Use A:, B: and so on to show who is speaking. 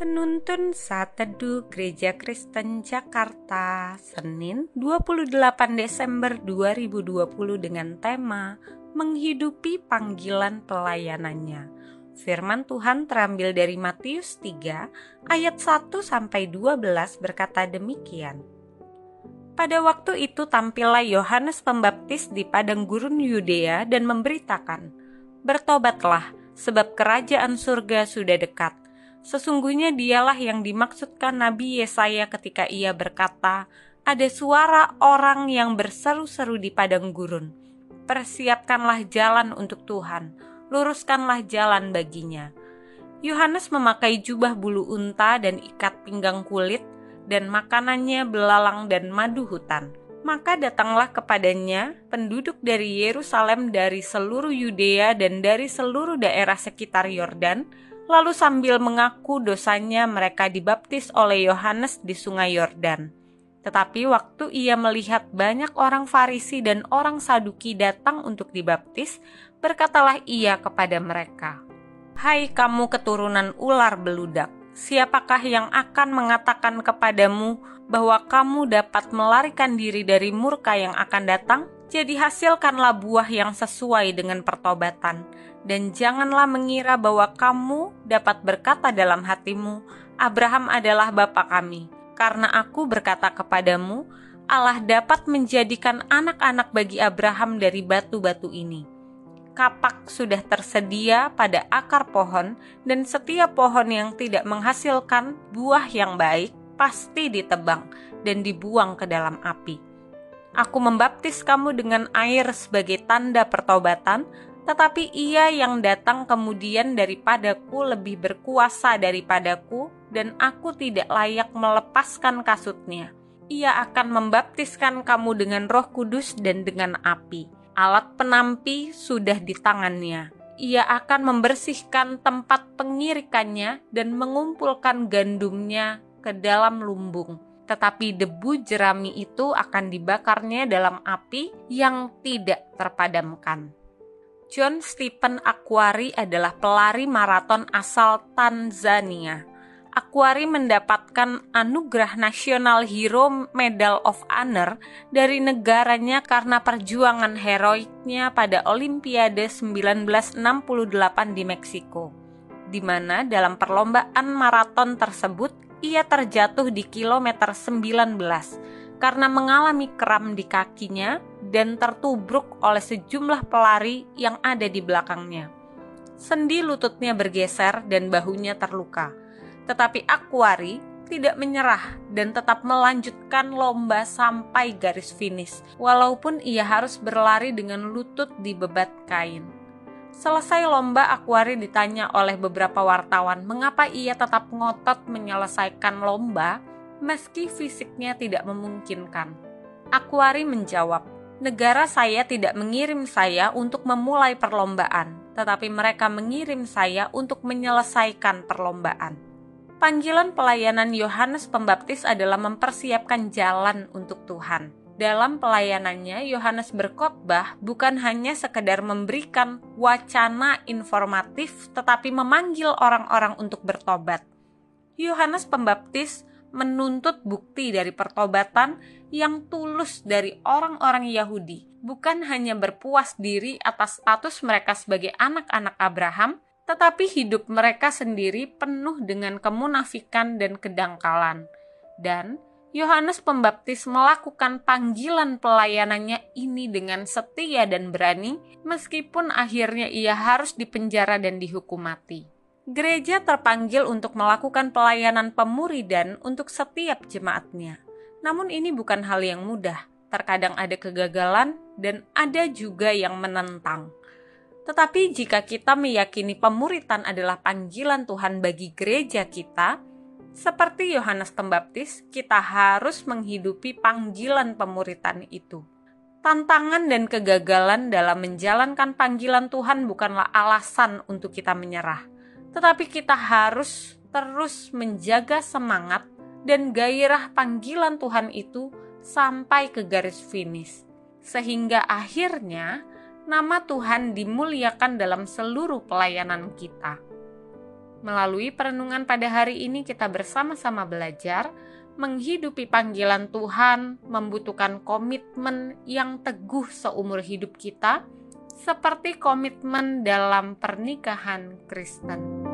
A: Penuntun Saat Teduh Gereja Kristen Jakarta Senin 28 Desember 2020 dengan tema Menghidupi Panggilan Pelayanannya. Firman Tuhan terambil dari Matius 3 ayat 1 sampai 12 berkata demikian. Pada waktu itu tampillah Yohanes Pembaptis di padang gurun Yudea dan memberitakan Bertobatlah sebab kerajaan surga sudah dekat Sesungguhnya dialah yang dimaksudkan Nabi Yesaya ketika ia berkata, "Ada suara orang yang berseru-seru di padang gurun, persiapkanlah jalan untuk Tuhan, luruskanlah jalan baginya." Yohanes memakai jubah bulu unta dan ikat pinggang kulit, dan makanannya belalang dan madu hutan. Maka datanglah kepadanya penduduk dari Yerusalem dari seluruh Yudea dan dari seluruh daerah sekitar Yordan, Lalu sambil mengaku dosanya mereka dibaptis oleh Yohanes di sungai Yordan. Tetapi waktu ia melihat banyak orang Farisi dan orang Saduki datang untuk dibaptis, berkatalah ia kepada mereka, "Hai kamu keturunan ular beludak, siapakah yang akan mengatakan kepadamu bahwa kamu dapat melarikan diri dari murka yang akan datang? Jadi hasilkanlah buah yang sesuai dengan pertobatan." dan janganlah mengira bahwa kamu dapat berkata dalam hatimu, "Abraham adalah bapa kami," karena aku berkata kepadamu, Allah dapat menjadikan anak-anak bagi Abraham dari batu-batu ini. Kapak sudah tersedia pada akar pohon, dan setiap pohon yang tidak menghasilkan buah yang baik pasti ditebang dan dibuang ke dalam api. Aku membaptis kamu dengan air sebagai tanda pertobatan, tetapi ia yang datang kemudian daripadaku lebih berkuasa daripadaku, dan aku tidak layak melepaskan kasutnya. Ia akan membaptiskan kamu dengan roh kudus dan dengan api. Alat penampi sudah di tangannya. Ia akan membersihkan tempat pengirikannya dan mengumpulkan gandumnya ke dalam lumbung tetapi debu jerami itu akan dibakarnya dalam api yang tidak terpadamkan. John Stephen Aquari adalah pelari maraton asal Tanzania. Aquari mendapatkan anugerah National Hero Medal of Honor dari negaranya karena perjuangan heroiknya pada Olimpiade 1968 di Meksiko, di mana dalam perlombaan maraton tersebut ia terjatuh di kilometer 19 karena mengalami kram di kakinya dan tertubruk oleh sejumlah pelari yang ada di belakangnya. Sendi lututnya bergeser dan bahunya terluka. Tetapi Aquari tidak menyerah dan tetap melanjutkan lomba sampai garis finish, walaupun ia harus berlari dengan lutut di bebat kain. Selesai lomba, Aquari ditanya oleh beberapa wartawan mengapa ia tetap ngotot menyelesaikan lomba meski fisiknya tidak memungkinkan. Aquari menjawab, negara saya tidak mengirim saya untuk memulai perlombaan, tetapi mereka mengirim saya untuk menyelesaikan perlombaan. Panggilan pelayanan Yohanes Pembaptis adalah mempersiapkan jalan untuk Tuhan. Dalam pelayanannya, Yohanes berkhotbah bukan hanya sekedar memberikan wacana informatif, tetapi memanggil orang-orang untuk bertobat. Yohanes Pembaptis menuntut bukti dari pertobatan yang tulus dari orang-orang Yahudi, bukan hanya berpuas diri atas status mereka sebagai anak-anak Abraham, tetapi hidup mereka sendiri penuh dengan kemunafikan dan kedangkalan. Dan Yohanes Pembaptis melakukan panggilan pelayanannya ini dengan setia dan berani, meskipun akhirnya ia harus dipenjara dan dihukum mati gereja terpanggil untuk melakukan pelayanan pemuridan untuk setiap jemaatnya. Namun ini bukan hal yang mudah. Terkadang ada kegagalan dan ada juga yang menentang. Tetapi jika kita meyakini pemuritan adalah panggilan Tuhan bagi gereja kita, seperti Yohanes Pembaptis, kita harus menghidupi panggilan pemuritan itu. Tantangan dan kegagalan dalam menjalankan panggilan Tuhan bukanlah alasan untuk kita menyerah tetapi kita harus terus menjaga semangat dan gairah panggilan Tuhan itu sampai ke garis finish, sehingga akhirnya nama Tuhan dimuliakan dalam seluruh pelayanan kita. Melalui perenungan pada hari ini, kita bersama-sama belajar menghidupi panggilan Tuhan, membutuhkan komitmen yang teguh seumur hidup kita, seperti komitmen dalam pernikahan Kristen.